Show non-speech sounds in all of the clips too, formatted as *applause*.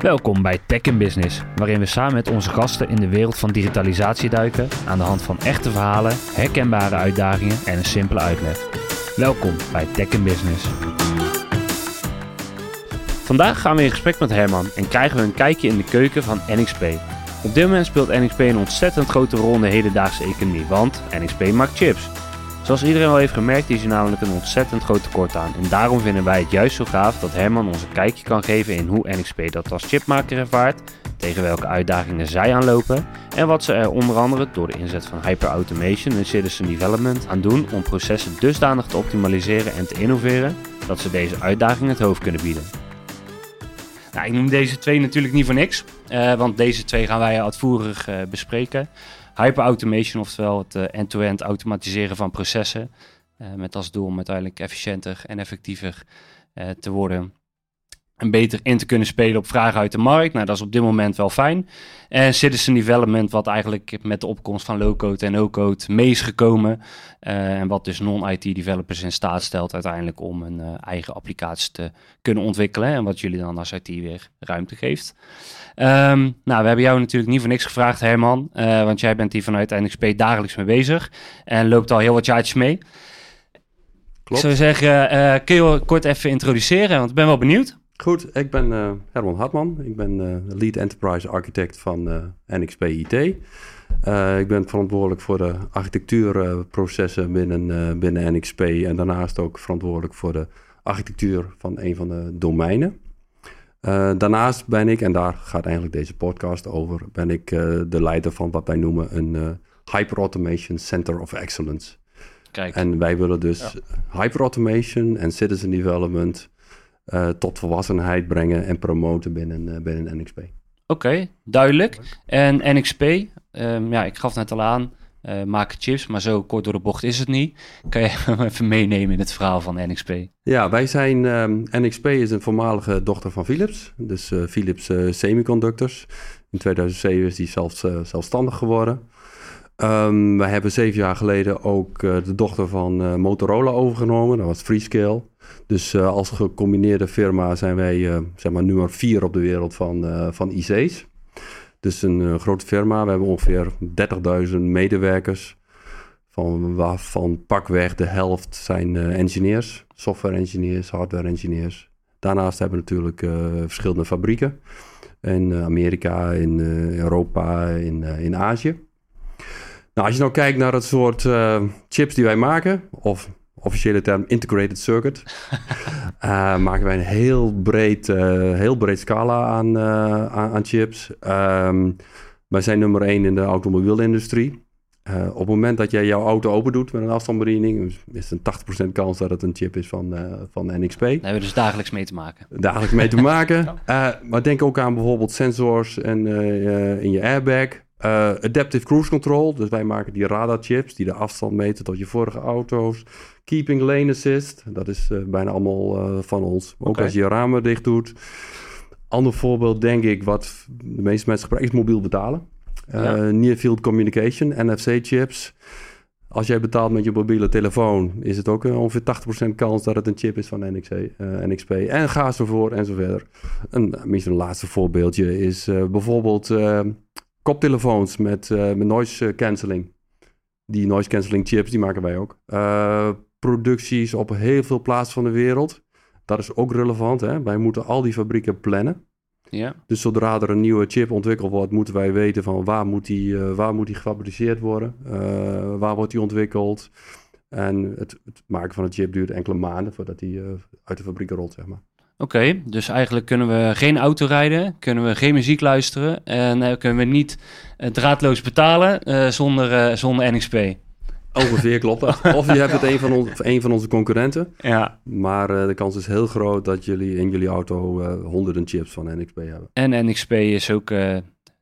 Welkom bij Tech in Business, waarin we samen met onze gasten in de wereld van digitalisatie duiken aan de hand van echte verhalen, herkenbare uitdagingen en een simpele uitleg. Welkom bij Tech in Business. Vandaag gaan we in gesprek met Herman en krijgen we een kijkje in de keuken van NXP. Op dit moment speelt NXP een ontzettend grote rol in de hedendaagse economie, want NXP maakt chips. Zoals iedereen al heeft gemerkt is er namelijk een ontzettend groot tekort aan. En daarom vinden wij het juist zo gaaf dat Herman ons een kijkje kan geven in hoe NXP dat als chipmaker ervaart, tegen welke uitdagingen zij aanlopen en wat ze er onder andere door de inzet van hyperautomation en citizen development aan doen om processen dusdanig te optimaliseren en te innoveren dat ze deze uitdagingen het hoofd kunnen bieden. Nou, ik noem deze twee natuurlijk niet voor niks, uh, want deze twee gaan wij uitvoerig uh, bespreken. Hyperautomation, oftewel het uh, end-to-end automatiseren van processen, met als doel om uiteindelijk efficiënter en effectiever te worden en beter in te kunnen spelen op vragen uit de markt. Nou, dat is op dit moment wel fijn. En citizen development, wat eigenlijk met de opkomst van low-code en no-code mee is gekomen. Uh, en wat dus non-IT developers in staat stelt uiteindelijk om een uh, eigen applicatie te kunnen ontwikkelen. En wat jullie dan als IT weer ruimte geeft. Um, nou, we hebben jou natuurlijk niet voor niks gevraagd, Herman. Uh, want jij bent hier vanuit NXP dagelijks mee bezig. En loopt al heel wat jaartjes mee. Klopt. Ik zou zeggen, kun je kort even introduceren? Want ik ben wel benieuwd. Goed, ik ben uh, Herman Hartman. Ik ben uh, lead enterprise architect van uh, NXP IT. ik ben verantwoordelijk voor de architectuurprocessen binnen, binnen NXP en daarnaast ook verantwoordelijk voor de architectuur van een van de domeinen. daarnaast ben ik, en daar gaat eigenlijk deze podcast over, ben ik de leider van wat wij noemen een Hyper Automation Center of Excellence. Kijk. En wij willen dus ja. hyper automation en citizen development uh, tot volwassenheid brengen en promoten binnen, uh, binnen NXP. Oké, okay, duidelijk. En NXP, um, ehm, ja, ik gaf net al aan, uh, maken chips, maar zo kort door de bocht is het niet. Kan je *laughs* even meenemen in het verhaal van NXP? Ja, wij zijn, um, NXP is een voormalige dochter van Philips, dus Philips Semiconductors. In 2007 is die zelfs, zelfstandig geworden. Um, wij hebben zeven jaar geleden ook de dochter van Motorola overgenomen, dat was Freescale. Dus uh, als gecombineerde firma zijn wij zeg maar nummer vier op de wereld van, van IC's. Dus een grote firma. We hebben ongeveer 30.000 medewerkers. Van, waarvan pakweg de helft zijn engineers. Software engineers, hardware engineers. Daarnaast hebben we natuurlijk verschillende fabrieken. In Amerika, in Europa, in, in Azië. Nou, als je nou kijkt naar het soort chips die wij maken... of officiële term integrated circuit. uh, *laughs* maken wij een heel breed, uh, heel breed scala aan, aan, chips. Um, wij zijn nummer één in de automobielindustrie. op het moment dat jij jouw auto open doet met een afstandsbediening, is het een 80% kans dat het een chip is van, van NXP. Daar hebben we dus dagelijks mee te maken. Dagelijks mee te *laughs* maken. maar denk ook aan bijvoorbeeld sensors en, in je airbag. Uh, adaptive Cruise Control, dus wij maken die radarchips die de afstand meten tot je vorige auto's. Keeping Lane Assist, dat is uh, bijna allemaal uh, van ons. Ook okay. als je je ramen dicht doet. Ander voorbeeld denk ik, wat de meeste mensen gebruiken, is mobiel betalen. Ja. Near Field Communication, NFC-chips. Als jij betaalt met je mobiele telefoon, is het ook ongeveer 80% kans dat het een chip is van NXP. NXP. En ga zo voor en zo verder. Een, misschien een laatste voorbeeldje is bijvoorbeeld koptelefoons met, uh, met noise cancelling. Die noise cancelling chips, die maken wij ook. Uh, producties op heel veel plaatsen van de wereld. Dat is ook relevant. Hè? Wij moeten al die fabrieken plannen. Ja. Dus zodra er een nieuwe chip ontwikkeld wordt, moeten wij weten van waar moet die, uh, waar moet die gefabriceerd worden? waar wordt die ontwikkeld? En het, het, maken van een chip duurt enkele maanden voordat die uit de fabriek rolt, zeg maar. Oké, dus eigenlijk kunnen we geen auto rijden, kunnen we geen muziek luisteren en uh, kunnen we niet uh, draadloos betalen uh, zonder, zonder NXP. Ongeveer klopt dat. *laughs* Of je hebt het een van, een van onze concurrenten. Ja. Maar de kans is heel groot dat jullie in jullie auto honderden chips van NXP hebben. En NXP is ook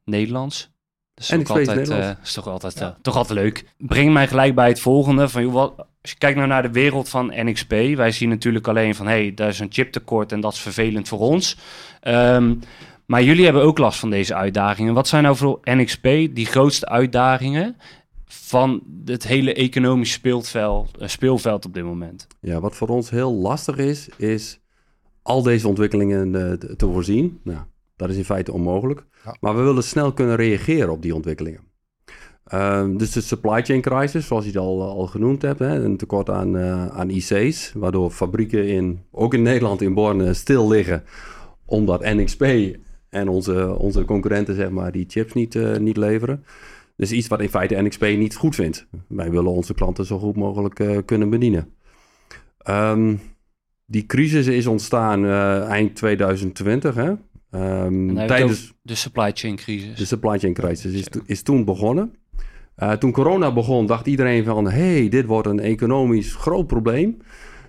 Nederlands. Dat is, altijd, uh, is toch altijd, ja. uh, toch altijd leuk. Breng mij gelijk bij het volgende. Van, joh, wat, als je kijkt nou naar de wereld van NXP. Wij zien natuurlijk alleen van, hé, hey, daar is een chiptekort en dat is vervelend voor ons. Um, maar jullie hebben ook last van deze uitdagingen. Wat zijn nou voor NXP die grootste uitdagingen van het hele economisch speelveld, uh, speelveld op dit moment? Ja, wat voor ons heel lastig is, is al deze ontwikkelingen te voorzien. Nou, Dat is in feite onmogelijk. Maar we willen snel kunnen reageren op die ontwikkelingen. Ehm, dus de supply chain crisis, zoals je het al, al genoemd hebt, hè, een tekort aan, uh, aan IC's, waardoor fabrieken in, ook in Nederland in Borne stil liggen, omdat NXP en onze, onze concurrenten zeg maar, die chips niet, uh, niet leveren. Dus iets wat in feite NXP niet goed vindt. Wij willen onze klanten zo goed mogelijk uh, kunnen bedienen. Um, die crisis is ontstaan eind 2020. Hè? Um, tijdens de supply chain crisis. De supply chain crisis is, is toen begonnen. Uh, toen corona begon, dacht iedereen van... hey, dit wordt een economisch groot probleem.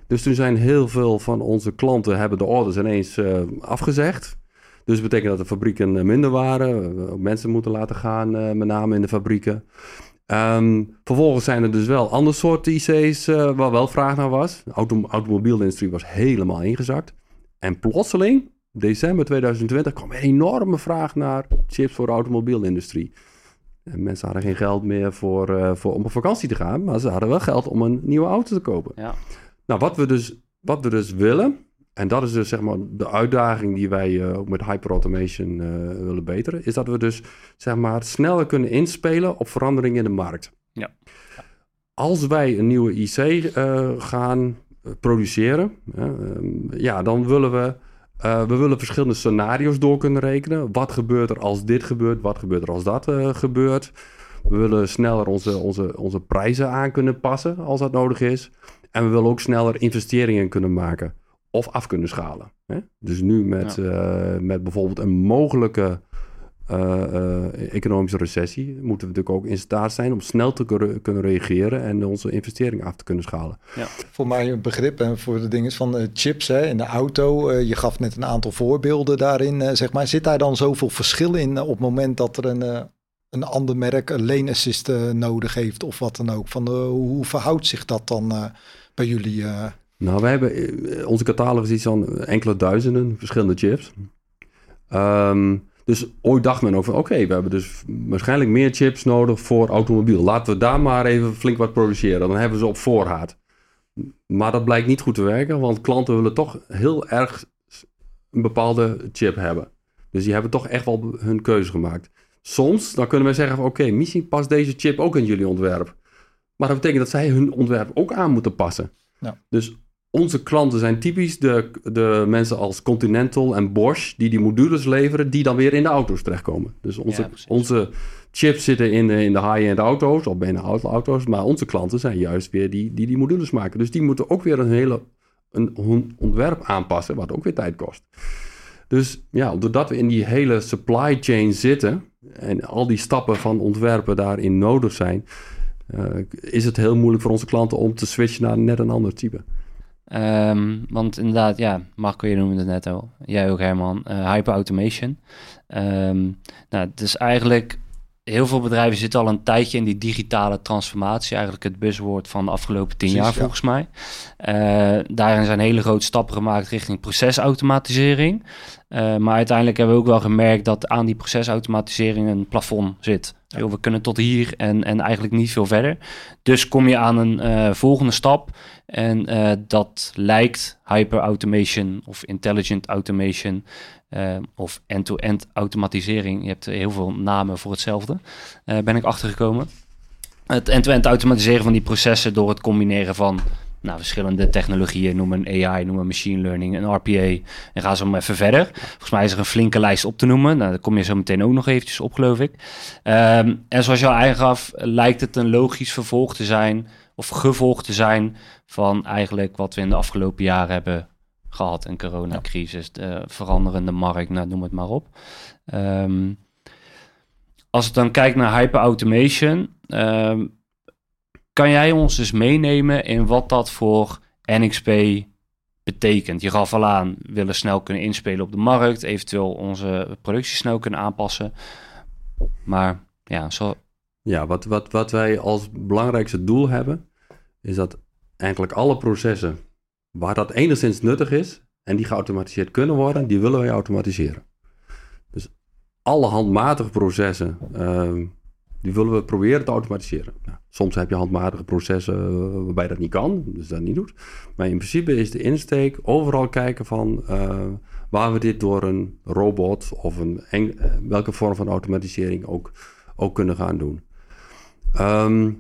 Dus toen zijn heel veel van onze klanten... hebben de orders ineens uh, afgezegd. Dus dat betekent dat de fabrieken minder waren. Mensen moeten laten gaan, uh, met name in de fabrieken. Um, vervolgens zijn er dus wel ander soort IC's... waar wel vraag naar was. De auto automobielindustrie was helemaal ingezakt. En plotseling, december 2020... kwam een enorme vraag naar chips voor de automobielindustrie... En mensen hadden geen geld meer voor, uh, voor, om op vakantie te gaan, maar ze hadden wel geld om een nieuwe auto te kopen. Ja. Nou, wat we, dus, wat we dus willen, en dat is dus zeg maar de uitdaging die wij uh, ook met hyperautomation uh, willen beteren, is dat we dus zeg maar sneller kunnen inspelen op veranderingen in de markt. Ja. Als wij een nieuwe IC gaan produceren, ja, dan willen we uh, we willen verschillende scenario's door kunnen rekenen. Wat gebeurt er als dit gebeurt? Wat gebeurt er als dat uh, gebeurt? We willen sneller onze, onze, onze prijzen aan kunnen passen als dat nodig is. En we willen ook sneller investeringen kunnen maken of af kunnen schalen. Hè? Dus nu met, ja. uh, met bijvoorbeeld een mogelijke economische recessie moeten we natuurlijk ook in staat zijn om snel te kunnen reageren en onze investeringen af te kunnen schalen. Ja. Voor mij een begrip en voor de dingen van uh, chips hè, in de auto. je gaf net een aantal voorbeelden daarin. zeg maar. Zit daar dan zoveel verschil in op het moment dat er een, een ander merk een lane assist nodig heeft of wat dan ook? Van, hoe verhoudt zich dat dan bij jullie? Nou, wij hebben onze catalogus iets van enkele duizenden verschillende chips. Um, dus ooit dacht men ook van oké, we hebben dus waarschijnlijk meer chips nodig voor automobiel. Laten we daar maar even flink wat produceren. Dan hebben ze op voorraad. Maar dat blijkt niet goed te werken, want klanten willen toch heel erg een bepaalde chip hebben. Dus die hebben toch echt wel hun keuze gemaakt. Soms dan kunnen we zeggen van oké, misschien past deze chip ook in jullie ontwerp. Maar dat betekent dat zij hun ontwerp ook aan moeten passen. Ja. Dus onze klanten zijn typisch de, de mensen als Continental en Bosch, die die modules leveren, die dan weer in de auto's terechtkomen. Dus onze, onze chips zitten in de, in de high-end auto's, of bijna auto's, maar onze klanten zijn juist weer die, die die modules maken. Dus die moeten ook weer een hele een ontwerp aanpassen, wat ook weer tijd kost. Dus ja, doordat we in die hele supply chain zitten en al die stappen van ontwerpen daarin nodig zijn, uh, is het heel moeilijk voor onze klanten om te switchen naar net een ander type. Um, want inderdaad, ja, Marco, je noemde het net al. Jij ook, Herman. Uh, hyper automation. Um, nou, het is eigenlijk... Heel veel bedrijven zitten al een tijdje in die digitale transformatie. Eigenlijk het buzzwoord van de afgelopen tien jaar, volgens mij. Uh, daarin zijn hele grote stappen gemaakt richting procesautomatisering. Uh, maar uiteindelijk hebben we ook wel gemerkt dat aan die procesautomatisering een plafond zit. Ja. We kunnen tot hier en, en eigenlijk niet veel verder. Dus kom je aan een uh, volgende stap. En uh, dat lijkt hyper automation of intelligent automation uh, of end-to-end -end automatisering. Je hebt heel veel namen voor hetzelfde. ben ik achtergekomen. Het end-to-end -end automatiseren van die processen door het combineren van nou, verschillende technologieën, noem een AI, noem een machine learning, een RPA. En ga zo maar even verder. Volgens mij is er een flinke lijst op te noemen. Nou, daar kom je zo meteen ook nog eventjes op, geloof ik. Um, en zoals je al aangaf, lijkt het een logisch vervolg te zijn, of gevolg te zijn van eigenlijk wat we in de afgelopen jaren hebben gehad. Een coronacrisis, de veranderende markt, nou, noem het maar op. Um, als ik dan kijkt naar hyperautomation, um, kan jij ons dus meenemen in wat dat voor NXP betekent? Je gaf al aan, willen snel kunnen inspelen op de markt, eventueel onze productie snel kunnen aanpassen. Maar ja, zo. Ja, wat, wat, wat wij als belangrijkste doel hebben, is dat eigenlijk alle processen waar dat enigszins nuttig is en die geautomatiseerd kunnen worden, die willen wij automatiseren. Dus alle handmatige processen, uh, die willen we proberen te automatiseren. Nou, soms heb je handmatige processen eh, waarbij dat niet kan, dus dat niet doet. Maar in principe is de insteek overal kijken van uh, waar we dit door een robot of een eh, welke vorm van automatisering ook, ook kunnen gaan doen. Ehm,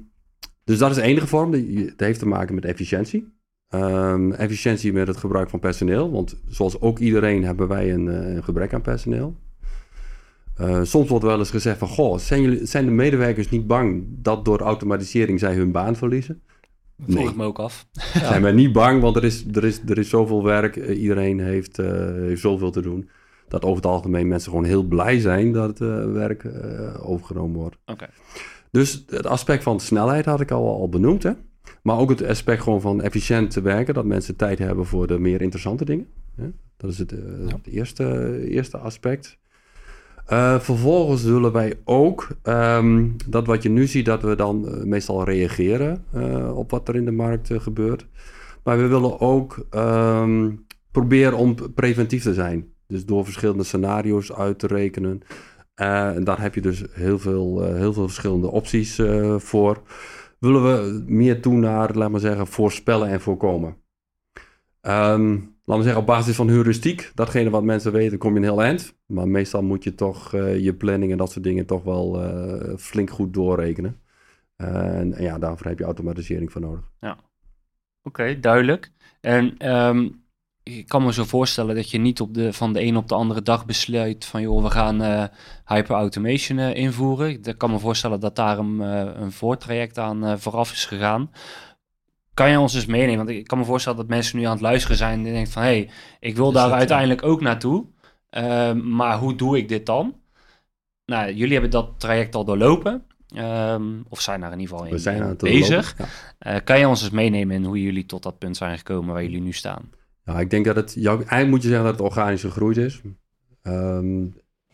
dus dat is de enige vorm. Die- Het heeft te maken met efficiëntie. Ehm, efficiëntie met het gebruik van personeel. Want zoals ook iedereen hebben wij een, eh, een gebrek aan personeel. Eh, soms wordt wel eens gezegd van... Goh, zijn, jullie, zijn de medewerkers niet bang dat door automatisering zij hun baan verliezen? Vroeg Nee. ik me ook af. *laughs* Zijn wij niet bang, want er is, er is, er is zoveel werk. Eh, iedereen heeft, heeft zoveel te doen. Dat over het algemeen mensen gewoon heel blij zijn dat het werk overgenomen wordt. Oké. Dus het aspect van snelheid had ik al, al benoemd. Hè? Maar ook het aspect gewoon van efficiënt werken. Dat mensen tijd hebben voor de meer interessante dingen. Hè? Dat is het, eh, het eerste, eerste aspect. Eh, vervolgens zullen wij ook, ehm, dat wat je nu ziet, dat we dan eh, meestal reageren op wat er in de markt gebeurt. Maar we willen ook ehm, proberen om preventief te zijn. Dus door verschillende scenario's uit te rekenen. Eh, en daar heb je dus heel veel, eh, heel veel verschillende opties eh, voor. Willen we meer toe naar, laat maar zeggen, voorspellen en voorkomen. Ehm, laten we zeggen, op basis van heuristiek, datgene wat mensen weten, kom je een heel eind. Maar meestal moet je toch je planning en dat soort dingen toch wel flink goed doorrekenen. en, ja, daarvoor heb je automatisering voor nodig. Oké, duidelijk. En ehm, ik kan me zo voorstellen dat je niet op de, van de een op de andere dag besluit van joh, we gaan eh hyper-automation eh, invoeren. Ik kan me voorstellen dat daar een, eh, een voortraject aan vooraf is gegaan. Kan je ons dus meenemen? Want ik kan me voorstellen dat mensen nu aan het luisteren zijn en denken van hé, hey, ik wil Dus daar dat, uiteindelijk ook naartoe. Ehm, maar hoe doe ik dit dan? Nou, jullie hebben dat traject al doorlopen. Ehm, of zijn daar in ieder geval in We zijn aan het bezig. Ja. Kan je ons eens meenemen in hoe jullie tot dat punt zijn gekomen waar jullie nu staan? Ja, ik denk dat het, eigenlijk moet je zeggen dat het organisch gegroeid is. Ehm,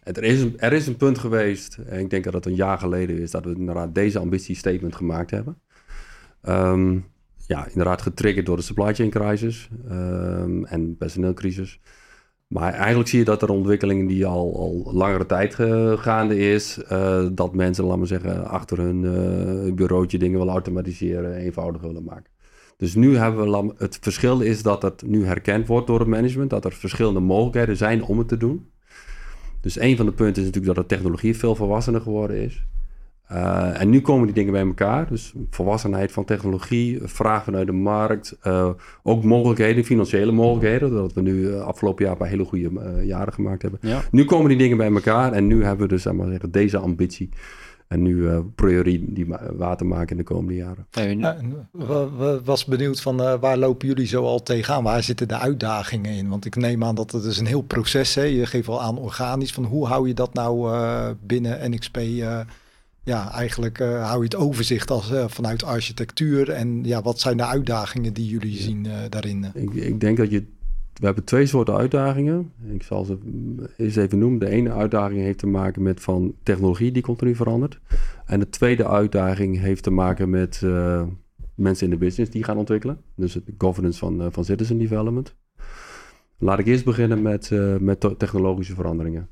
er, is een, er is een punt geweest, en ik denk dat het een jaar geleden is, dat we inderdaad deze ambitiestatement gemaakt hebben. Ehm, ja, inderdaad getriggerd door de supply chain crisis ehm, en personeelcrisis. Maar eigenlijk zie je dat er ontwikkelingen die al, al langere tijd gaande is, eh, dat mensen, laten we zeggen, achter hun eh, bureautje dingen willen automatiseren, eenvoudig willen maken. Dus nu hebben we, het verschil is dat het nu herkend wordt door het management, dat er verschillende mogelijkheden zijn om het te doen. Dus een van de punten is natuurlijk dat de technologie veel volwassener geworden is. Eh, en nu komen die dingen bij elkaar. Dus volwassenheid van technologie, vraag vanuit de markt, eh, ook mogelijkheden, financiële mogelijkheden, doordat we nu eh, afgelopen jaar een paar hele goede jaren gemaakt hebben. Ja. Nu komen die dingen bij elkaar en nu hebben we dus zeg maar, deze ambitie. En nu eh proberen die water maken in de komende jaren. Ja, en we, we was benieuwd van eh, waar lopen jullie zo al tegenaan? Waar zitten de uitdagingen in? Want ik neem aan dat het is een heel proces is. Je geeft wel aan organisch. Van hoe hou je dat nou eh, binnen NXP? eh, ja, eigenlijk eh, hou je het overzicht als, eh, vanuit architectuur. En ja, wat zijn de uitdagingen die jullie zien eh, daarin? Ik, ik denk dat je. We hebben twee soorten uitdagingen. Ik zal ze eens even noemen. De ene uitdaging heeft te maken met van technologie die continu verandert. En de tweede uitdaging heeft te maken met eh, mensen in de business die gaan ontwikkelen. Dus de governance van, eh, van citizen development. Laat ik eerst beginnen met, eh, met technologische veranderingen.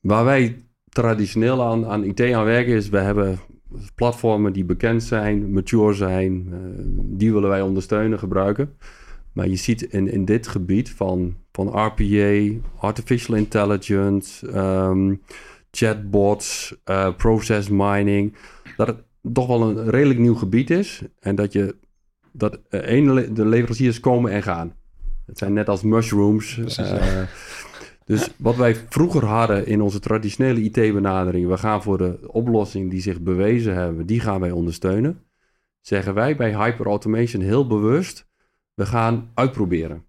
Waar wij traditioneel aan, aan IT aan werken is, we hebben platformen die bekend zijn, mature zijn. die willen wij ondersteunen, gebruiken. Maar je ziet in, in dit gebied van, van RPA, artificial intelligence, ehm, chatbots, eh, process mining, dat het toch wel een redelijk nieuw gebied is. En dat je dat eh, ene de leveranciers komen en gaan. Het zijn net als mushrooms. Precies, eh, *laughs* dus wat wij vroeger hadden in onze traditionele IT-benadering, we gaan voor de oplossing die zich bewezen hebben, die gaan wij ondersteunen. Zeggen wij bij hyperautomation heel bewust, we gaan uitproberen.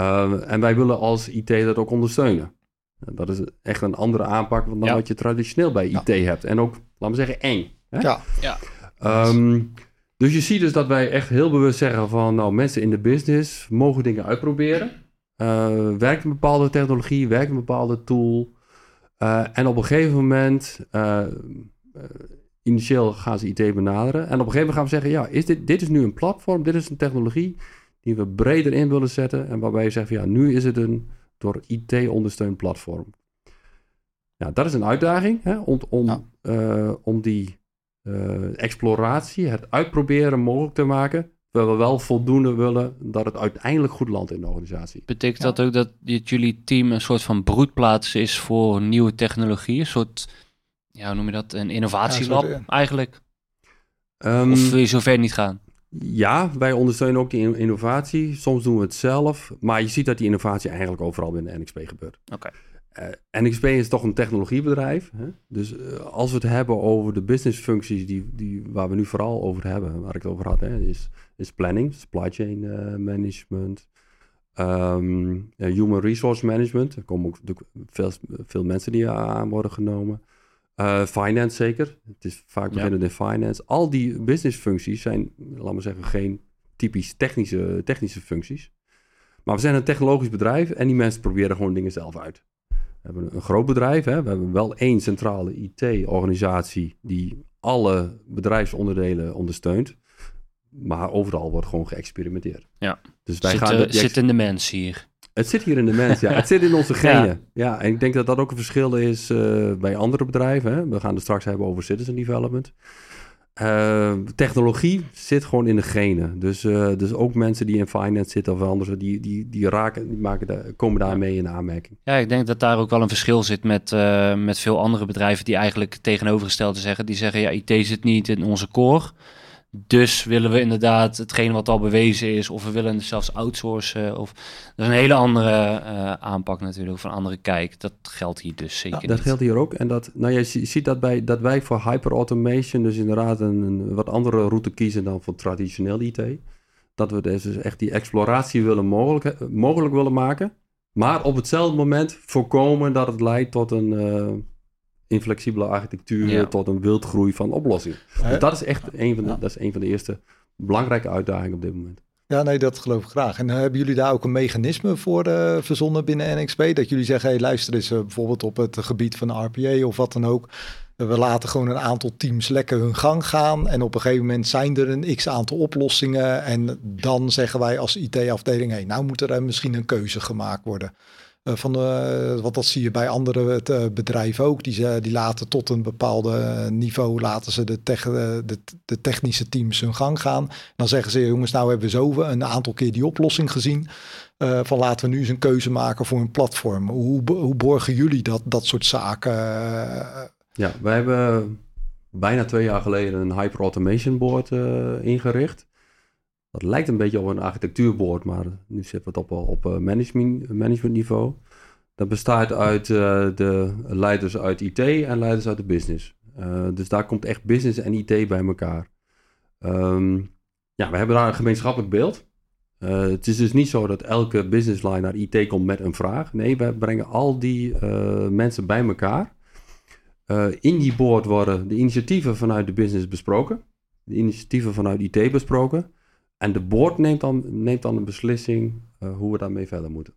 Uh, en wij willen als IT dat ook ondersteunen. Dat is echt een andere aanpak dan Ja. wat je traditioneel bij Ja. IT hebt. En ook, laten we zeggen, eng. Hè? Ja, Ehm, dus je ziet dus dat wij echt heel bewust zeggen van, nou, mensen in de business mogen dingen uitproberen. Eh, werkt een bepaalde technologie, werkt een bepaalde tool. Eh, en op een gegeven moment, eh, initieel gaan ze IT benaderen. En op een gegeven moment gaan we zeggen, ja, is dit, dit is nu een platform, dit is een technologie die we breder in willen zetten. En waarbij je zegt, ja, nu is het een door IT ondersteund platform. Ja, dat is een uitdaging, hè, om, om, Ja. eh, om die eh, exploratie, het uitproberen mogelijk te maken. Terwijl we wel voldoende willen dat het uiteindelijk goed landt in de organisatie. Betekent dat ook dat dit jullie team een soort van broedplaats is voor nieuwe technologie? Een soort, ja, hoe noem je dat? Een innovatielab Ja, soort, eigenlijk? Ehm, Of wil je zover niet gaan? Ja, wij ondersteunen ook die in- innovatie. Soms doen we het zelf. Maar je ziet dat die innovatie eigenlijk overal binnen NXP gebeurt. Oké. Eh, NXP is toch een technologiebedrijf. Hè? Dus eh, als we het hebben over de businessfuncties die, die, waar we nu vooral over hebben, waar ik het over had, hè, is, is planning, supply chain eh, management, ehm, human resource management. Er komen ook natuurlijk veel, veel mensen die aan worden genomen. Eh, finance zeker. Het is vaak beginnend in finance. Al die businessfuncties zijn, laten we zeggen, geen typisch technische, technische functies. Maar we zijn een technologisch bedrijf en die mensen proberen gewoon dingen zelf uit. We hebben een groot bedrijf. Hè? We hebben wel één centrale IT-organisatie die alle bedrijfsonderdelen ondersteunt. Maar overal wordt gewoon geëxperimenteerd. Ja. Dus wij Zit, gaan eh, dat- die zit in de mens hier. Het zit hier in de mens, ja. Het zit in onze *laughs* genen. Ja. en ik denk dat dat ook een verschil is eh, bij andere bedrijven. Hè. We gaan het straks hebben over citizen development. Eh, technologie zit gewoon in de genen. Dus, eh, dus ook mensen die in finance zitten of anders, die, die, die, raken, die maken daar, komen daarmee in aanmerking. Ja, ik denk dat daar ook wel een verschil zit met, met veel andere bedrijven die eigenlijk tegenovergestelde zeggen. Die zeggen, ja, IT zit niet in onze core. Dus willen we inderdaad hetgeen wat al bewezen is, of we willen het zelfs outsourcen. Of... Dat is een hele andere eh, aanpak natuurlijk, of een andere kijk. Dat geldt hier dus zeker dat niet. geldt hier ook. En dat, nou, je zie- ziet dat, bij, dat wij voor hyperautomation dus inderdaad een, een wat andere route kiezen dan voor traditioneel IT. Dat we dus echt die exploratie willen mogelijk, mogelijk willen maken. Maar op hetzelfde moment voorkomen dat het leidt tot een eh, inflexibele architectuur, Ja. tot een wildgroei van oplossingen. Dus dat is echt een van de, Ja. dat is een van de eerste belangrijke uitdagingen op dit moment. Ja, nee, dat geloof ik graag. En eh, hebben jullie daar ook een mechanisme voor eh, verzonnen binnen NXP? Dat jullie zeggen, hey, luister eens, eh, bijvoorbeeld op het gebied van RPA of wat dan ook. we laten gewoon een aantal teams lekker hun gang gaan. En op een gegeven moment zijn er een x aantal oplossingen. En dan zeggen wij als IT-afdeling, hey, nou moet er misschien een keuze gemaakt worden. Eh, van, eh, want dat zie je bij andere eh, bedrijven ook. Die, die laten tot een bepaalde niveau laten ze de, de, de technische teams hun gang gaan. Dan zeggen ze, jongens, nou hebben we zo een aantal keer die oplossing gezien. van laten we nu eens een keuze maken voor een platform. Hoe, hoe borgen jullie dat, dat soort zaken? Ja, wij hebben bijna twee jaar geleden een Hyper Automation Board ingericht. Dat lijkt een beetje op een architectuurboard, maar nu we het op, op eh, management, managementniveau. Dat bestaat uit eh, de leiders uit IT en leiders uit de business. Eh, dus daar komt echt business en IT bij elkaar. Ehm, ja, we hebben daar een gemeenschappelijk beeld. Het is dus niet zo dat elke business line naar IT komt met een vraag. Nee, we brengen al die mensen bij elkaar. In die board worden de initiatieven vanuit de business besproken. De initiatieven vanuit IT besproken. En de board neemt dan, neemt dan een beslissing eh, hoe we daarmee verder moeten.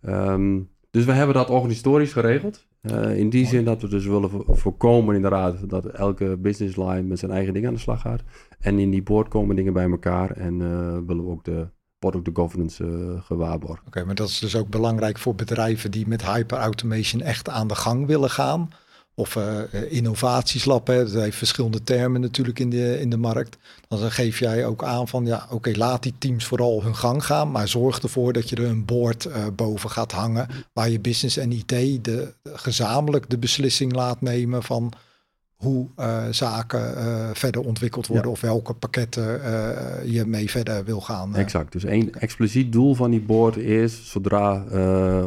Ehm, dus we hebben dat organisatorisch geregeld. Eh, in die zin dat we dus willen vo- voorkomen inderdaad dat elke business line met zijn eigen ding aan de slag gaat. En in die board komen dingen bij elkaar en eh, willen we ook de, wordt ook de governance eh, gewaarborgd. Oké, maar dat is dus ook belangrijk voor bedrijven die met hyperautomation echt aan de gang willen gaan. Of eh, innovatieslab, hè. dat heeft verschillende termen natuurlijk in de, in de markt. Dan geef jij ook aan van, ja, oké, laat die teams vooral hun gang gaan, maar zorg ervoor dat je er een board eh, boven gaat hangen, waar je business en IT de, gezamenlijk de beslissing laat nemen van hoe zaken verder ontwikkeld worden Ja. of welke pakketten je mee verder wil gaan. Exact. Dus één expliciet doel van die board is zodra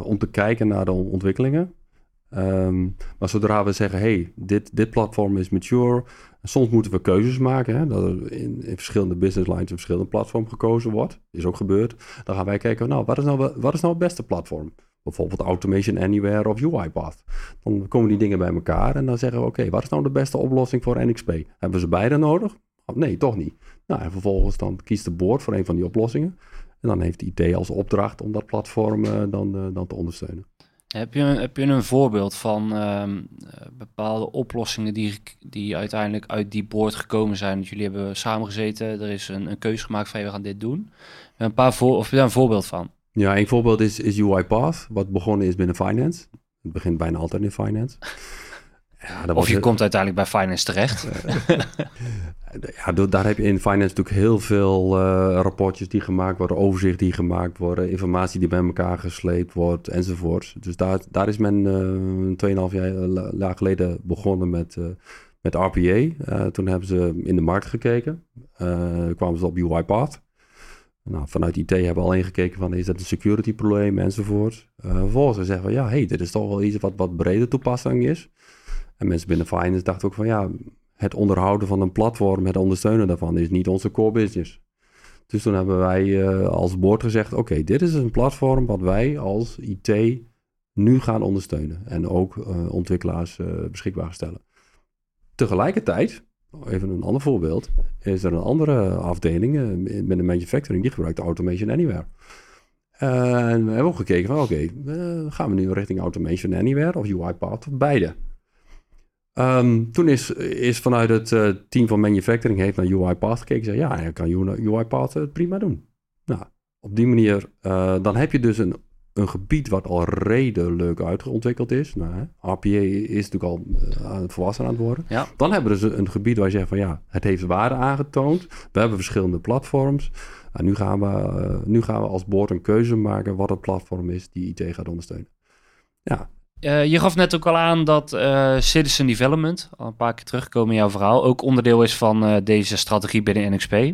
om te kijken naar de ontwikkelingen. Ehm, maar zodra we zeggen, hey, dit, dit platform is mature. Soms moeten we keuzes maken. Hè, dat er in, in verschillende business lines een verschillende platform gekozen wordt. Is ook gebeurd. Dan gaan wij kijken, nou, wat is nou, wat is nou het beste platform? Bijvoorbeeld Automation Anywhere of UiPath. Dan komen die dingen bij elkaar en dan zeggen we, oké, wat is nou de beste oplossing voor NXP? Hebben we ze beide nodig? Nee, toch niet. Nou, en vervolgens dan kiest de board voor een van die oplossingen. En dan heeft IT als opdracht om dat platform eh, dan, eh, dan te ondersteunen. Heb je, heb je een voorbeeld van ehm, eh, bepaalde oplossingen die, die uiteindelijk uit die board gekomen zijn? Dat jullie hebben samengezeten, er is een, een keuze gemaakt van we gaan dit doen. Een paar voor, of heb je daar een voorbeeld van? Ja, een voorbeeld is, is UiPath, wat begonnen is binnen finance. Het begint bijna altijd in finance. Ja, Of je komt uiteindelijk bij finance terecht. Ja, daar heb je in finance natuurlijk heel veel eh, rapportjes die gemaakt worden, overzicht die gemaakt worden, informatie die bij elkaar gesleept wordt enzovoort. Dus daar, daar is men eh 2,5 jaar, la- jaar geleden begonnen met, eh, met RPA. Eh, toen hebben ze in de markt gekeken, Eh, kwamen ze op UiPath. Nou, vanuit IT hebben we alleen gekeken van is dat een security probleem enzovoort. Eh vervolgens ze zeggen van ja, hey, dit is toch wel iets wat wat breder toepassing is. En mensen binnen finance dachten ook van ja, het onderhouden van een platform, het ondersteunen daarvan is niet onze core business. Dus toen hebben wij eh, als board gezegd, oké, dit is een platform wat wij als IT nu gaan ondersteunen. En ook eh, ontwikkelaars eh, beschikbaar stellen. Tegelijkertijd, even een ander voorbeeld, is er een andere afdeling met manufacturing die gebruikt Automation Anywhere. En we hebben ook gekeken van oké, gaan we nu richting Automation Anywhere of UiPath of beide? Ehm, toen is, is vanuit het eh, team van manufacturing heeft naar UiPath gekeken. Zei, ja, je kan UI- UiPath het prima doen. Nou, op die manier, eh, dan heb je dus een, een gebied wat al redelijk uitgeontwikkeld is. Nou, hè, RPA is natuurlijk al eh, volwassen aan het worden. Ja. Dan hebben we dus een gebied waar je zegt van ja, het heeft waarde aangetoond. We hebben verschillende platforms. En nu, gaan we, eh, nu gaan we als board een keuze maken wat het platform is die IT gaat ondersteunen. Ja, Eh, je gaf net ook al aan dat eh, citizen development, al een paar keer terugkomen in jouw verhaal, ook onderdeel is van eh, deze strategie binnen NXP.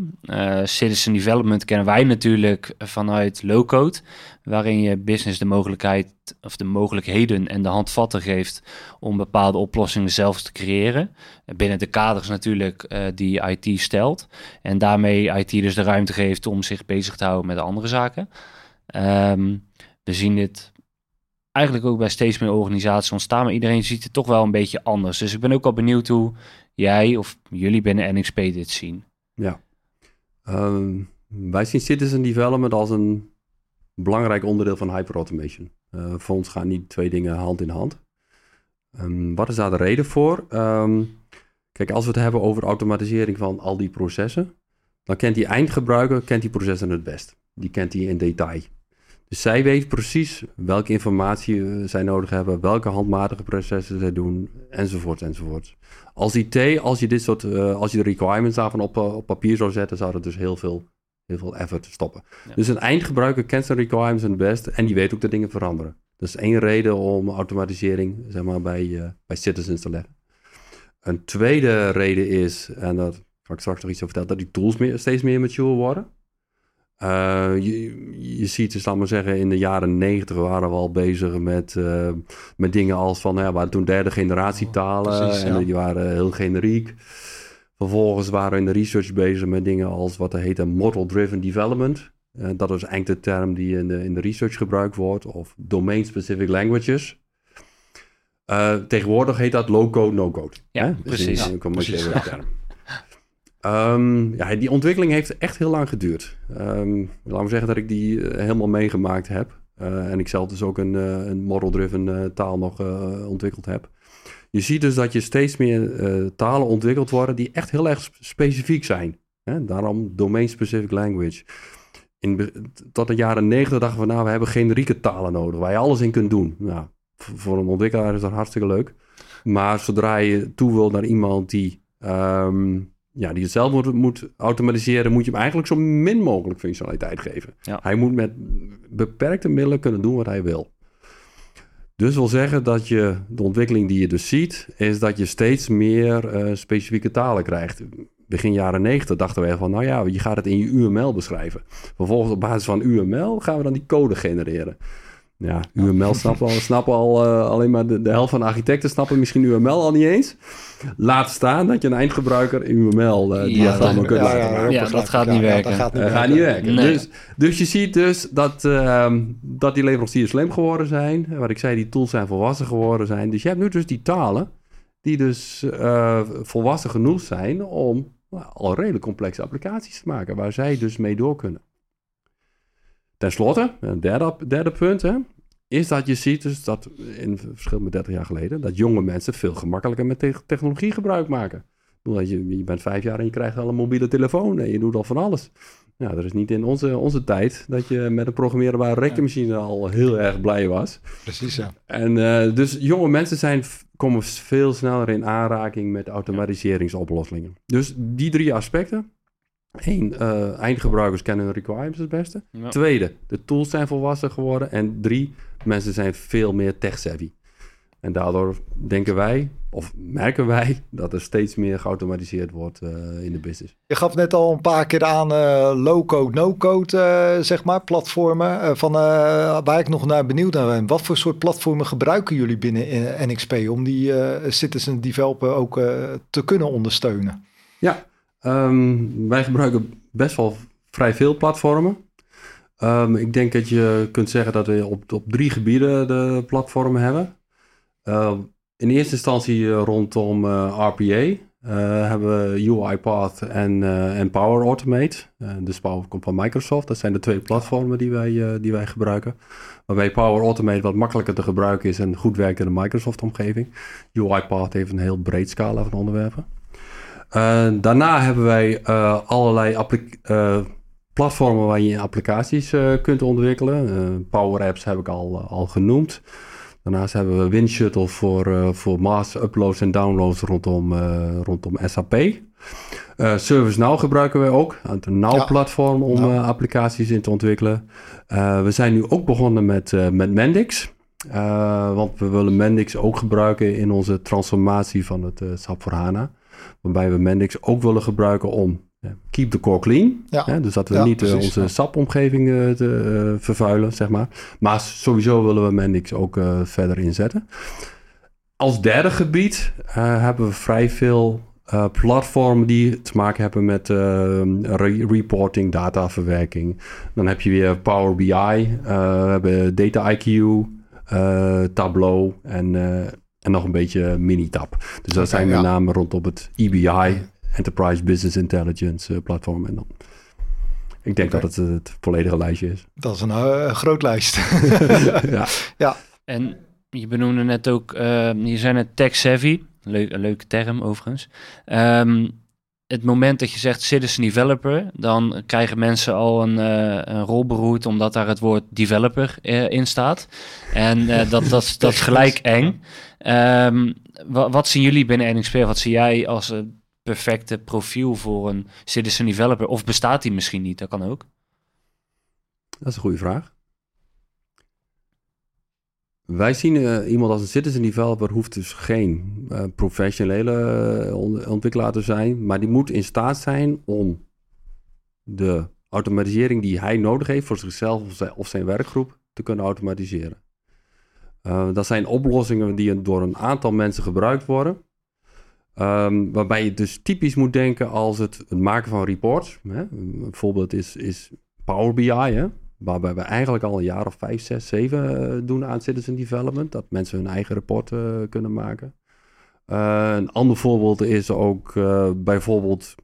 Citizen development kennen wij natuurlijk vanuit low-code, waarin je business de mogelijkheid of de mogelijkheden en de handvatten geeft om bepaalde oplossingen zelf te creëren. Binnen de kaders natuurlijk die IT stelt. En daarmee IT dus de ruimte geeft om zich bezig te houden met andere zaken. Ehm, we zien dit eigenlijk ook bij steeds meer organisaties ontstaan, maar iedereen ziet het toch wel een beetje anders. Dus ik ben ook al benieuwd hoe jij of jullie binnen NXP dit zien. Ja. Ehm, wij zien citizen development als een belangrijk onderdeel van hyperautomation. Eh voor ons gaan die twee dingen hand in hand. Ehm, wat is daar de reden voor? Ehm, kijk, als we het hebben over automatisering van al die processen, dan kent die eindgebruiker kent die processen het best. Die kent die in detail. Dus zij weet precies welke informatie eh, zij nodig hebben, welke handmatige processen zij doen, enzovoort, enzovoort. Als IT, als je dit soort, eh, als je de requirements daarvan op, eh, op papier zou zetten, zou dat dus heel veel, heel veel effort stoppen. Ja. Dus een eindgebruiker kent zijn requirements het best en die weet ook dat dingen veranderen. Dat is één reden om automatisering zeg maar, bij, bij citizens te leggen. Een tweede reden is, en daar ga ik straks nog iets over vertellen, dat die tools meer, steeds meer mature worden. Eh, je, je ziet, dus laat maar zeggen, in de jaren negentig waren we al bezig met, eh, met dingen als van, nou ja, we hadden toen derde generatie talen Precies, en ja. die waren heel generiek. Vervolgens waren we in de research bezig met dingen als wat er heet model-driven development. Eh, dat is eigenlijk de term die in de, in de research gebruikt wordt, of domain-specific languages. Eh, tegenwoordig heet dat low-code, no-code. Ja, Hè? Dus Precies, term. Ehm, ja, die ontwikkeling heeft echt heel lang geduurd. Ehm laten we zeggen dat ik die eh, helemaal meegemaakt heb. Eh, en ik zelf dus ook een, eh, een model-driven taal nog ontwikkeld heb. Je ziet dus dat je steeds meer talen ontwikkeld worden die echt heel erg sp- specifiek zijn. Hè? Daarom domain-specific language. In, tot de jaren negentig dachten we, nou, we hebben generieke talen nodig waar je alles in kunt doen. Nou, voor een ontwikkelaar is dat hartstikke leuk. Maar zodra je toe wil naar iemand die, ehm, ja, die het zelf moet, moet automatiseren, moet je hem eigenlijk zo min mogelijk functionaliteit geven. Ja. Hij moet met beperkte middelen kunnen doen wat hij wil. Dus wil zeggen dat je de ontwikkeling die je dus ziet, is dat je steeds meer eh, specifieke talen krijgt. Begin jaren 90 dachten wij van, nou ja, je gaat het in je UML beschrijven. Vervolgens op basis van UML gaan we dan die code genereren. Ja, UML snappen al, snappen al eh, alleen maar de, de helft van de architecten snappen misschien UML al niet eens. Laat staan dat je een eindgebruiker in UML eh die Ja, dat allemaal dat- kunt ja, laten ja, maken. ja. dat gaat niet werken. dat gaat niet gaat werken. niet werken. Nee. Dus, dus je ziet dus dat, ehm, dat die leveranciers slim geworden zijn. Wat ik zei, die tools zijn volwassen geworden zijn. Dus je hebt nu dus die talen die dus eh, volwassen genoeg zijn om nou, al redelijk complexe applicaties te maken. Waar zij dus mee door kunnen. Ten slotte, een derde, derde punt, hè, is dat je ziet dus dat in verschil met 30 jaar geleden, dat jonge mensen veel gemakkelijker met te- technologie gebruik maken. Je, je bent vijf jaar en je krijgt al een mobiele telefoon en je doet al van alles. Ja, dat is niet in onze, onze tijd dat je met een programmeerbare rekenmachine al heel erg blij was. Precies, ja. En eh, dus jonge mensen zijn komen veel sneller in aanraking met automatiseringsoplossingen. Dus die drie aspecten. Eén, uh, eindgebruikers kennen hun requirements het beste. Ja. Tweede, de tools zijn volwassen geworden. En drie, mensen zijn veel meer tech-savvy. En daardoor denken wij, of merken wij, dat er steeds meer geautomatiseerd wordt uh, in de business. Je gaf net al een paar keer aan uh, low-code, no-code, uh, zeg maar, platformen. van, waar ik nog naar benieuwd naar ben. Wat voor soort platformen gebruiken jullie binnen NXP om die citizen developer ook te kunnen ondersteunen? Ja, um, wij gebruiken best wel vrij veel platformen. Um, ik denk dat je kunt zeggen dat we op, op drie gebieden de platformen hebben. Uh, in eerste instantie rondom uh, RPA hebben we UiPath en, en Power Automate. dus Power komt van Microsoft. Dat zijn de twee platformen die wij, die wij gebruiken. Waarbij Power Automate wat makkelijker te gebruiken is en goed werkt in de Microsoft-omgeving. UiPath heeft een heel breed scala van onderwerpen. Daarna hebben wij allerlei platformen waar je applicaties kunt ontwikkelen. Power Apps heb ik al, al genoemd. Daarnaast hebben we WinShuttle voor, uh, voor mass uploads en downloads rondom, uh, rondom SAP. Uh, ServiceNow gebruiken we ook, het Now-platform om ja. applicaties in te ontwikkelen. we zijn nu ook begonnen met, met Mendix. want we willen Mendix ook gebruiken in onze transformatie van het SAP voor HANA. Waarbij we Mendix ook willen gebruiken om keep the core clean. Ja. Hè? Dus dat we Ja, niet eh, precies, onze ja. SAP-omgeving eh, te, eh, vervuilen, zeg maar. Maar sowieso willen we Mendix ook verder inzetten. Als derde gebied hebben we vrij veel platformen die te maken hebben met re- reporting, dataverwerking. Dan heb je weer Power BI, we hebben Data IQ, Tableau en, en nog een beetje Minitab. Dus dat zijn met ja. name rondom het EBI, Enterprise Business Intelligence eh, platform. En dan, ik denk dat het het volledige lijstje is. Dat is een eh, groot lijst. *laughs* ja. En je benoemde net ook, eh, je zei net tech-savvy. Leuk, een leuke term overigens. Ehm, het moment dat je zegt citizen developer, dan krijgen mensen al een, eh, een rol beroerd omdat daar het woord developer eh, in staat. En eh, dat, *laughs* dat, is- dat is gelijk eng. Ehm, wa- wat zien jullie binnen NXP? Wat zie jij als een perfecte profiel voor een citizen developer? Of bestaat die misschien niet? Dat kan ook. Dat is een goede vraag. Wij zien eh, iemand als een citizen developer hoeft dus geen eh, professionele eh, on- ontwikkelaar te zijn, maar die moet in staat zijn om de automatisering die hij nodig heeft voor zichzelf of zijn, werkgroep te kunnen automatiseren. Dat zijn oplossingen die door een aantal mensen gebruikt worden. Ehm, waarbij je dus typisch moet denken als het, het maken van reports. Hè? Een voorbeeld is, is Power BI, hè? Waarbij we eigenlijk al een jaar of vijf, zes, zeven eh, doen aan citizen development. Dat mensen hun eigen rapport eh, kunnen maken. Eh, een ander voorbeeld is ook bijvoorbeeld,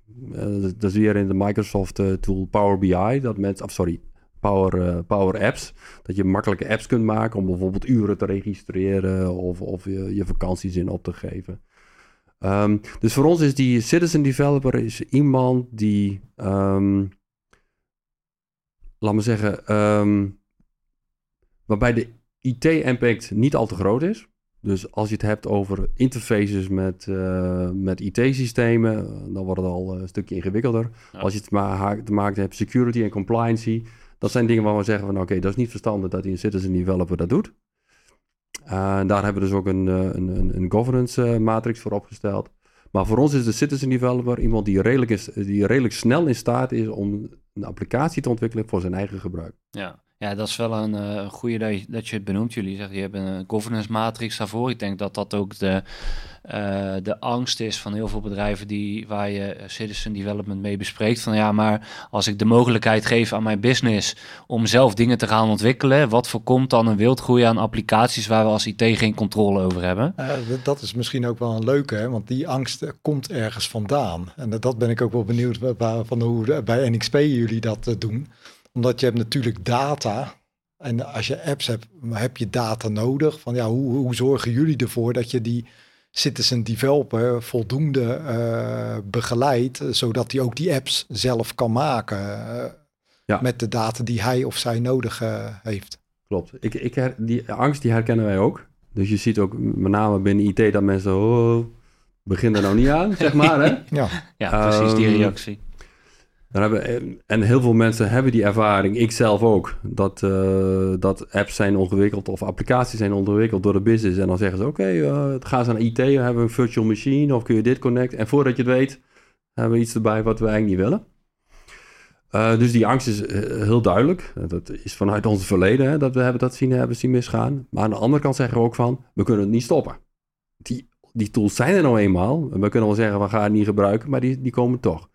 dat is weer in de Microsoft tool Power BI, dat mensen, of sorry, Power, Power Apps, dat je makkelijke apps kunt maken om bijvoorbeeld uren te registreren of, of je, je vakanties in op te geven. Ehm, dus voor ons is die citizen developer is iemand die, ehm, laat me zeggen, ehm, waarbij de IT-impact niet al te groot is. Dus als je het hebt over interfaces met, eh, met IT-systemen, eh, dan wordt het al een stukje ingewikkelder. Ja. Als je het te maken hebt security en compliancy, dat zijn dingen waar we zeggen van oké, dat is niet verstandig dat die een citizen developer dat doet. Eh, daar hebben we dus ook een, eh, een, een, governance eh, matrix voor opgesteld. Maar voor ons is de citizen developer iemand die redelijk, is, die redelijk snel in staat is om een applicatie te ontwikkelen voor zijn eigen gebruik. Ja, ja dat is wel een eh goede dat je, dat je het benoemt. Jullie zeggen, je hebt een governance matrix daarvoor. Ik denk dat dat ook de, eh, de angst is van heel veel bedrijven die, waar je citizen development mee bespreekt. Van ja, maar als ik de mogelijkheid geef aan mijn business om zelf dingen te gaan ontwikkelen, wat voorkomt dan een wildgroei aan applicaties waar we als IT geen controle over hebben? Eh, dat is misschien ook wel een leuke, want die angst komt ergens vandaan. En dat- ben ik ook wel benieuwd van hoe bij NXP jullie dat doen. Omdat je hebt natuurlijk data. En als je apps hebt, heb je data nodig. Van ja, hoe, hoe zorgen jullie ervoor dat je die citizen developer voldoende eh, begeleidt, eh, zodat hij ook die apps zelf kan maken eh, Ja. met de data die hij of zij nodig heeft. Klopt. Ik, ik her- die angst die herkennen wij ook. Dus je ziet ook met name binnen IT dat mensen, oh, begin er nou niet aan, *laughs* zeg maar. Hè? Ja, Ja, precies die Ehm, reactie. Hebben, en heel veel mensen hebben die ervaring, ik zelf ook, dat, eh, dat apps zijn ontwikkeld of applicaties zijn ontwikkeld door de business. En dan zeggen ze, oké, eh, gaan ze naar IT, hebben we een virtual machine of kun je dit connecten? En voordat je het weet, hebben we iets erbij wat we eigenlijk niet willen. Eh, dus die angst is eh, heel duidelijk. Eh, Dat is vanuit ons verleden hè, dat we hebben dat zien, hebben zien misgaan. Maar aan de andere kant zeggen we ook van, we kunnen het niet stoppen. Die, die tools zijn er nou eenmaal. En we kunnen wel zeggen, we gaan het niet gebruiken, maar die, die komen toch.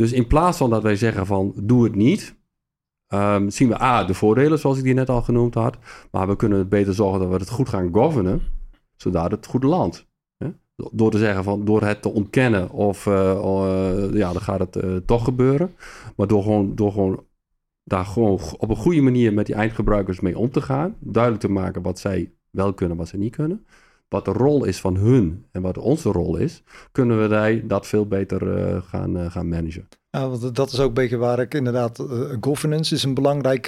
Dus in plaats van dat wij zeggen van, doe het niet, ehm, zien we A, de voordelen zoals ik die net al genoemd had. Maar we kunnen beter zorgen dat we het goed gaan governen, zodat het goed landt. Door te zeggen van, door het te ontkennen of eh, eh, ja, dan gaat het eh, toch gebeuren. Maar door gewoon, door gewoon daar gewoon op een goede manier met die eindgebruikers mee om te gaan. Duidelijk te maken wat zij wel kunnen, wat ze niet kunnen. Wat de rol is van hun en wat onze rol is, kunnen we daar dat veel beter eh, gaan, eh, gaan managen. Ja, want dat is ook een beetje waar ik inderdaad. eh, governance is een belangrijk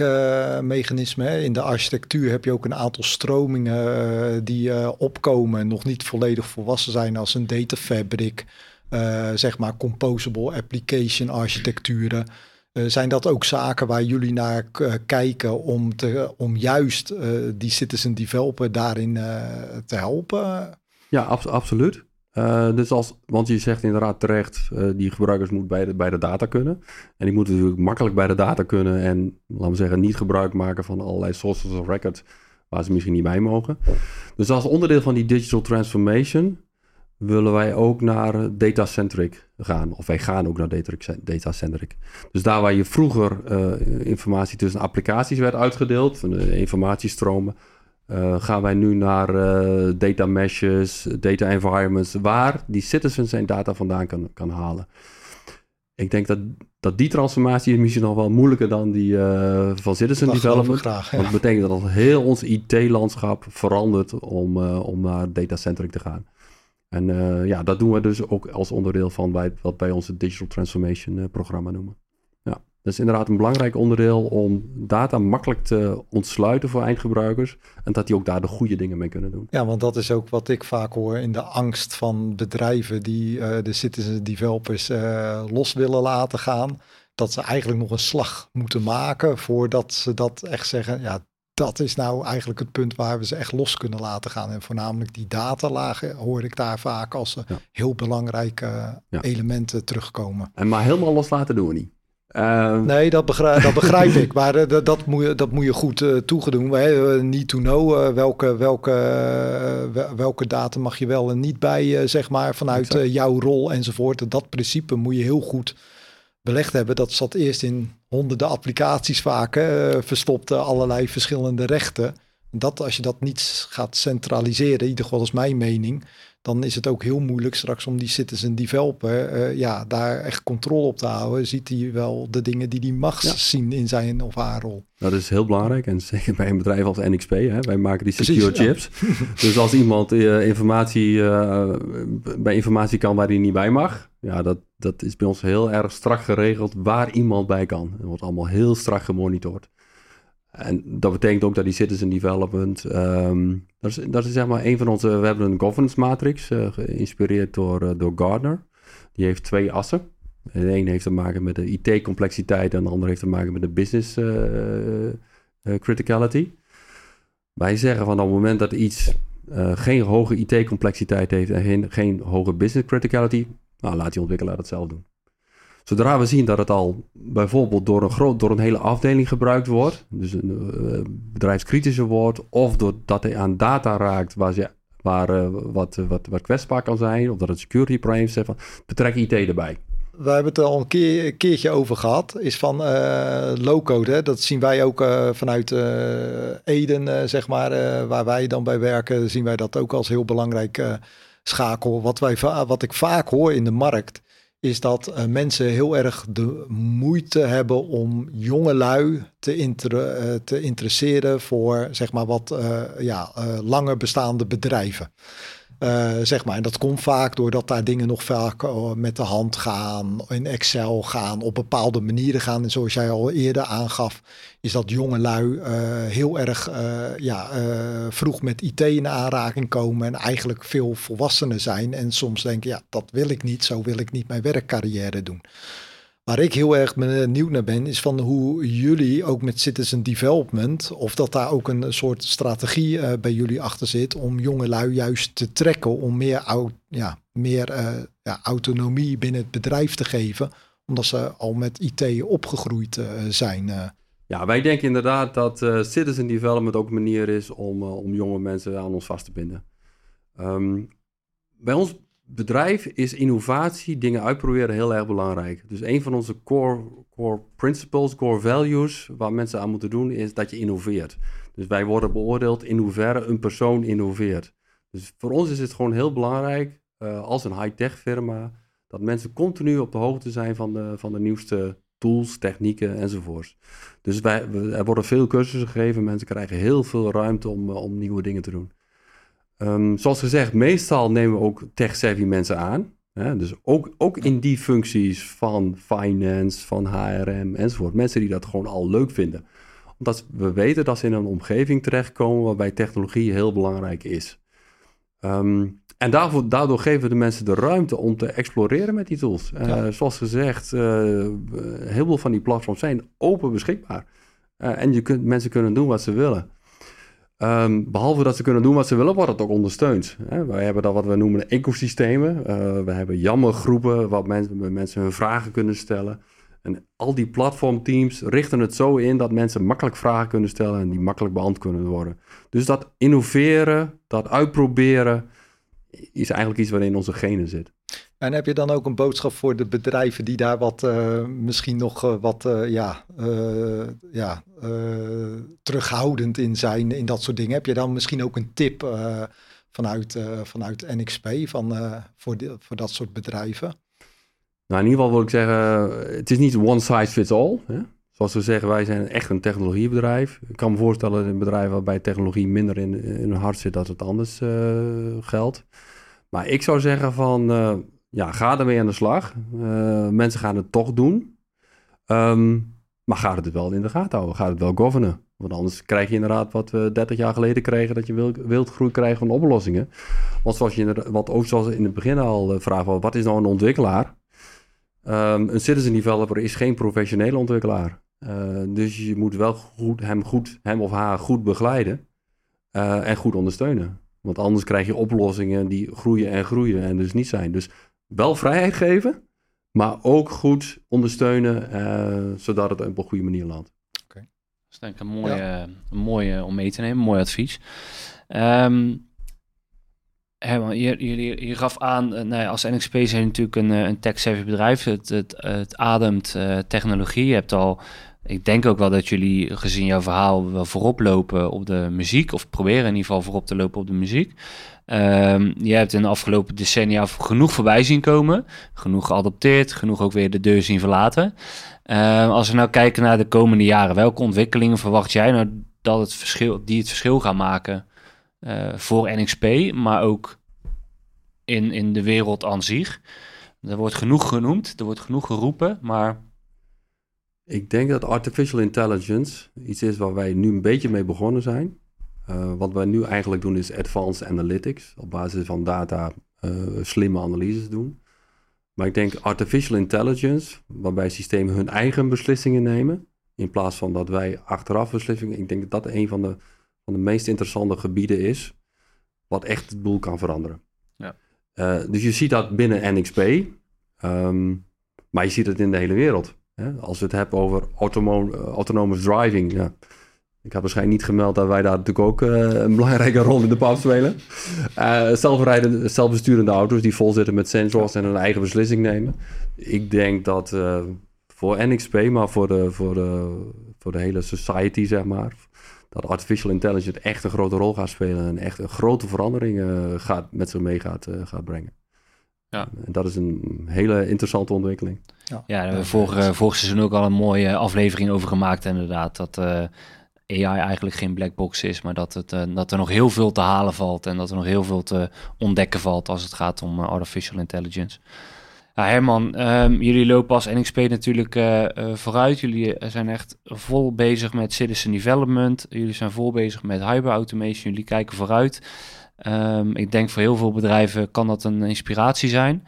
mechanisme. Hè. In de architectuur heb je ook een aantal stromingen die opkomen, nog niet volledig volwassen zijn, als een data fabric, zeg maar composable application architecturen. Eh, zijn dat ook zaken waar jullie naar k- kijken om, te, om juist eh, die citizen developer daarin eh, te helpen? Ja, abs- absoluut. Eh, dus als, want je zegt inderdaad terecht, eh, die gebruikers moeten bij de, bij de data kunnen. En die moeten natuurlijk makkelijk bij de data kunnen en, laten we zeggen, niet gebruik maken van allerlei sources of record waar ze misschien niet bij mogen. Dus als onderdeel van die digital transformation willen wij ook naar data-centric gaan. Of wij gaan ook naar data- data-centric. Dus daar waar je vroeger eh, informatie tussen applicaties werd uitgedeeld, van de informatiestromen, eh, gaan wij nu naar eh, data meshes, data environments, waar die citizen zijn data vandaan kan, kan halen. Ik denk dat, dat die transformatie is misschien nog wel moeilijker dan die eh, van citizen Dat development. graag. ja. Want het betekent dat heel ons IT-landschap verandert om, eh, om naar data-centric te gaan. En eh, ja, dat doen we dus ook als onderdeel van bij, wat wij onze Digital Transformation eh, programma noemen. Ja, dat is inderdaad een belangrijk onderdeel om data makkelijk te ontsluiten voor eindgebruikers. En dat die ook daar de goede dingen mee kunnen doen. Ja, want dat is ook wat ik vaak hoor in de angst van bedrijven die eh, de citizen developers los willen laten gaan. Dat ze eigenlijk nog een slag moeten maken voordat ze dat echt zeggen. Ja, dat is nou eigenlijk het punt waar we ze echt los kunnen laten gaan. En voornamelijk die datalagen hoor ik daar vaak als Ja. heel belangrijke Ja. elementen terugkomen. En maar helemaal loslaten doen we niet. Eh, Nee, dat begrijp, dat *laughs* begrijp ik. Maar eh, dat, dat, moet je, dat moet je goed eh toegedoen. Hè? Need to know eh, welke, welke, wel- welke data mag je wel en niet bij, zeg maar, vanuit jouw rol enzovoort. Dat principe moet je heel goed belegd hebben. Dat zat eerst in honderden applicaties vaak, eh, allerlei verschillende rechten. Dat als je dat niet gaat centraliseren, in ieder geval is mijn mening, dan is het ook heel moeilijk straks om die citizen developer eh, ja, daar echt controle op te houden. Ziet hij wel de dingen die hij mag Ja. zien in zijn of haar rol. Dat is heel belangrijk. En zeker bij een bedrijf als NXP. Hè, wij maken die Precies, secure ja. chips. *laughs* dus als iemand eh, informatie, eh, bij informatie kan waar hij niet bij mag. Ja, dat, dat is bij ons heel erg strak geregeld waar iemand bij kan. Het wordt allemaal heel strak gemonitord. En dat betekent ook dat die citizen development... ehm, dat, is, dat is zeg maar een van onze... We hebben een governance matrix eh, geïnspireerd door, eh, door Gardner. Die heeft twee assen. De een heeft te maken met de IT-complexiteit en de ander heeft te maken met de business eh, criticality. Wij zeggen van op het moment dat iets geen hoge IT-complexiteit heeft en geen, geen hoge business criticality, nou laat die ontwikkelaar dat zelf doen. Zodra we zien dat het al bijvoorbeeld door een, groot, door een hele afdeling gebruikt wordt, dus een eh, bedrijfskritischer wordt, of doordat hij aan data raakt waar, ze, waar eh, wat, wat, wat kwetsbaar kan zijn, of dat het security problems heeft, betrek IT erbij. We hebben het er al een, keer, een keertje over gehad. Is van eh low-code. Dat zien wij ook eh, vanuit eh, Eden, eh, zeg maar, eh, waar wij dan bij werken. Zien wij dat ook als heel belangrijk eh, schakel. Wat, wij, wat ik vaak hoor in de markt, is dat eh, mensen heel erg de moeite hebben om jonge lui te, inter- eh, te interesseren voor zeg maar wat eh, ja, langer bestaande bedrijven. Uh, zeg maar. En dat komt vaak doordat daar dingen nog vaak uh, met de hand gaan, in Excel gaan, op bepaalde manieren gaan. En zoals jij al eerder aangaf, is dat jonge lui uh, heel erg ja, vroeg met IT in aanraking komen en eigenlijk veel volwassener zijn. En soms denken, ja, dat wil ik niet, zo wil ik niet mijn werkcarrière doen. Waar ik heel erg benieuwd naar ben, is van hoe jullie ook met citizen development, of dat daar ook een soort strategie uh, bij jullie achter zit om jonge lui juist te trekken, om meer, ja, meer uh, ja, autonomie binnen het bedrijf te geven, omdat ze al met IT opgegroeid zijn. Ja, wij denken inderdaad dat citizen development ook een manier is om, om jonge mensen aan ons vast te binden. Um, bij ons bedrijf is innovatie, dingen uitproberen heel erg belangrijk. Dus een van onze core, core principles, core values, waar mensen aan moeten doen, is dat je innoveert. Dus wij worden beoordeeld in hoeverre een persoon innoveert. Dus voor ons is het gewoon heel belangrijk, uh, als een high-tech firma, dat mensen continu op de hoogte zijn van de, van de nieuwste tools, technieken enzovoorts. Dus wij, er worden veel cursussen gegeven, mensen krijgen heel veel ruimte om, uh, om nieuwe dingen te doen. Um, zoals gezegd, meestal nemen we ook tech-savvy mensen aan. Hè? Dus ook, ook in die functies van finance, van HRM enzovoort. Mensen die dat gewoon al leuk vinden. Omdat we weten dat ze in een omgeving terechtkomen waarbij technologie heel belangrijk is. Um, en daarvoor, daardoor geven we de mensen de ruimte om te exploreren met die tools. Uh, Zoals gezegd, uh, heel veel van die platforms zijn open beschikbaar. Uh, en je kunt, mensen kunnen doen wat ze willen. Um, behalve dat ze kunnen doen wat ze willen, wordt het ook ondersteund. Hè? Wij hebben dat wat we noemen ecosystemen. Uh, we hebben jammergroepen waar mensen, mensen hun vragen kunnen stellen. En al die platformteams richten het zo in dat mensen makkelijk vragen kunnen stellen en die makkelijk beantwoord kunnen worden. Dus dat innoveren, dat uitproberen, is eigenlijk iets waarin onze genen zit. En heb je dan ook een boodschap voor de bedrijven die daar wat uh, misschien nog uh, wat uh, ja, ja, terughoudend in zijn in dat soort dingen? Heb je dan misschien ook een tip vanuit, vanuit NXP van, voor, voor dat soort bedrijven? Nou, in ieder geval wil ik zeggen, het is niet one size fits all. Hè? Zoals we zeggen, wij zijn echt een technologiebedrijf. Ik kan me voorstellen dat een bedrijf waarbij technologie minder in, in hun hart zit, dat het anders geldt. Maar ik zou zeggen van, ja, ga ermee aan de slag. Uh, mensen gaan het toch doen. Um, maar ga het wel in de gaten houden. Ga het wel governen. Want anders krijg je inderdaad wat we 30 jaar geleden kregen, dat je wild, wildgroei krijgt van oplossingen. Want zoals je wat ook zoals in het begin al vraag was, wat is nou een ontwikkelaar? Um, een citizen developer is geen professionele ontwikkelaar. Dus je moet wel goed, hem, goed, hem of haar goed begeleiden en goed ondersteunen. Want anders krijg je oplossingen die groeien en groeien en dus niet zijn. Dus wel vrijheid geven, maar ook goed ondersteunen, uh, zodat het op een goede manier landt. Oké. Okay. Dat is denk ik een mooie, ja. een mooie om mee te nemen, mooi advies. Um, Herman, je, je, je, gaf aan, uh, nou ja, als NXP zijn natuurlijk een, een tech-savvy bedrijf. Het, het, het ademt uh, technologie. Je hebt al, ik denk ook wel dat jullie gezien jouw verhaal wel voorop lopen op de muziek. Of proberen in ieder geval voorop te lopen op de muziek. Um, je hebt in de afgelopen decennia genoeg voorbij zien komen. Genoeg geadopteerd, genoeg ook weer de deur zien verlaten. Um, als we nou kijken naar de komende jaren, welke ontwikkelingen verwacht jij nou dat het verschil, die het verschil gaan maken uh, voor NXP, maar ook in, in de wereld aan zich? Er wordt genoeg genoemd, er wordt genoeg geroepen, maar ik denk dat artificial intelligence iets is waar wij nu een beetje mee begonnen zijn. Uh, wat wij nu eigenlijk doen is advanced analytics. Op basis van data uh, slimme analyses doen. Maar ik denk artificial intelligence, waarbij systemen hun eigen beslissingen nemen. In plaats van dat wij achteraf beslissingen. Ik denk dat dat een van de, van de meest interessante gebieden is. Wat echt het boel kan veranderen. Ja. Uh, dus je ziet dat binnen NXP. Um, maar je ziet het in de hele wereld. Als we het hebben over autonomous driving. Ja ik had waarschijnlijk niet gemeld dat wij daar natuurlijk ook uh, een belangrijke rol in de pap spelen. Uh, zelfrijdende, zelfbesturende auto's die vol zitten met sensors en een eigen beslissing nemen. Ik denk dat voor NXP, maar voor de, voor, de, voor de hele society, zeg maar, dat artificial intelligence echt een grote rol gaat spelen en echt een grote verandering gaat, met zich mee gaat, gaat brengen. Ja. En dat is een hele interessante ontwikkeling. Ja, ja daar hebben we vorig, vorig seizoen ook al een mooie aflevering over gemaakt, inderdaad. Dat AI eigenlijk geen black box is, maar dat, het, dat er nog heel veel te halen valt en dat er nog heel veel te ontdekken valt als het gaat om artificial intelligence. Ja, Herman, um, jullie lopen als NXP natuurlijk uh, uh, vooruit. Jullie zijn echt vol bezig met citizen development. Jullie zijn vol bezig met hyper automation. Jullie kijken vooruit. Um, ik denk voor heel veel bedrijven kan dat een inspiratie zijn.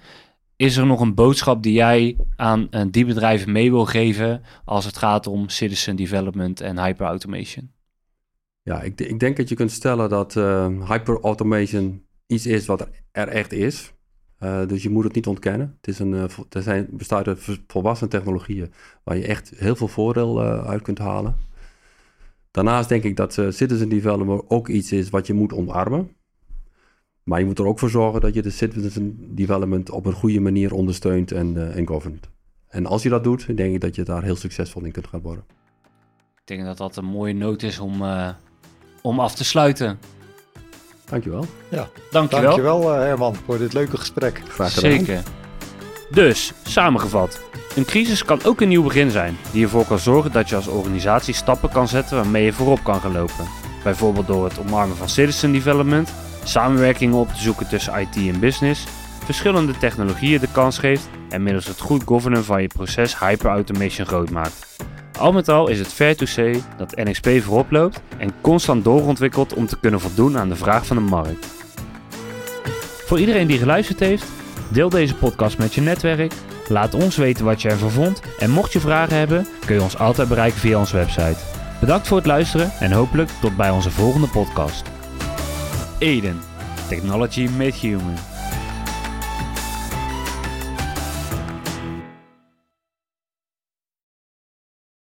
Is er nog een boodschap die jij aan uh, die bedrijven mee wil geven als het gaat om citizen development en hyper automation? Ja, ik, ik denk dat je kunt stellen dat hyper automation iets is wat er echt is. Uh, dus je moet het niet ontkennen. Het is een, uh, er zijn, bestaat uit volwassen technologieën waar je echt heel veel voordeel uh, uit kunt halen. Daarnaast denk ik dat citizen development ook iets is wat je moet omarmen. Maar je moet er ook voor zorgen dat je de citizen development op een goede manier ondersteunt en, en governed. En als je dat doet, denk ik dat je daar heel succesvol in kunt gaan worden. Ik denk dat dat een mooie noot is om, om af te sluiten. Dankjewel. Ja, dankjewel. Dankjewel uh, Herman voor dit leuke gesprek. Graag gedaan. Zeker. Dus, samengevat. Een crisis kan ook een nieuw begin zijn, die ervoor kan zorgen dat je als organisatie stappen kan zetten waarmee je voorop kan gaan lopen. Bijvoorbeeld door het omarmen van citizen development, samenwerkingen op te zoeken tussen IT en business, verschillende technologieën de kans geeft en middels het goed governen van je proces hyperautomation groot maakt. Al met al is het fair to say dat NXP voorop loopt en constant doorontwikkelt om te kunnen voldoen aan de vraag van de markt. Voor iedereen die geluisterd heeft, deel deze podcast met je netwerk, laat ons weten wat je ervan vond en mocht je vragen hebben, kun je ons altijd bereiken via onze website. Bedankt voor het luisteren en hopelijk tot bij onze volgende podcast. Eden, Technology Made Human.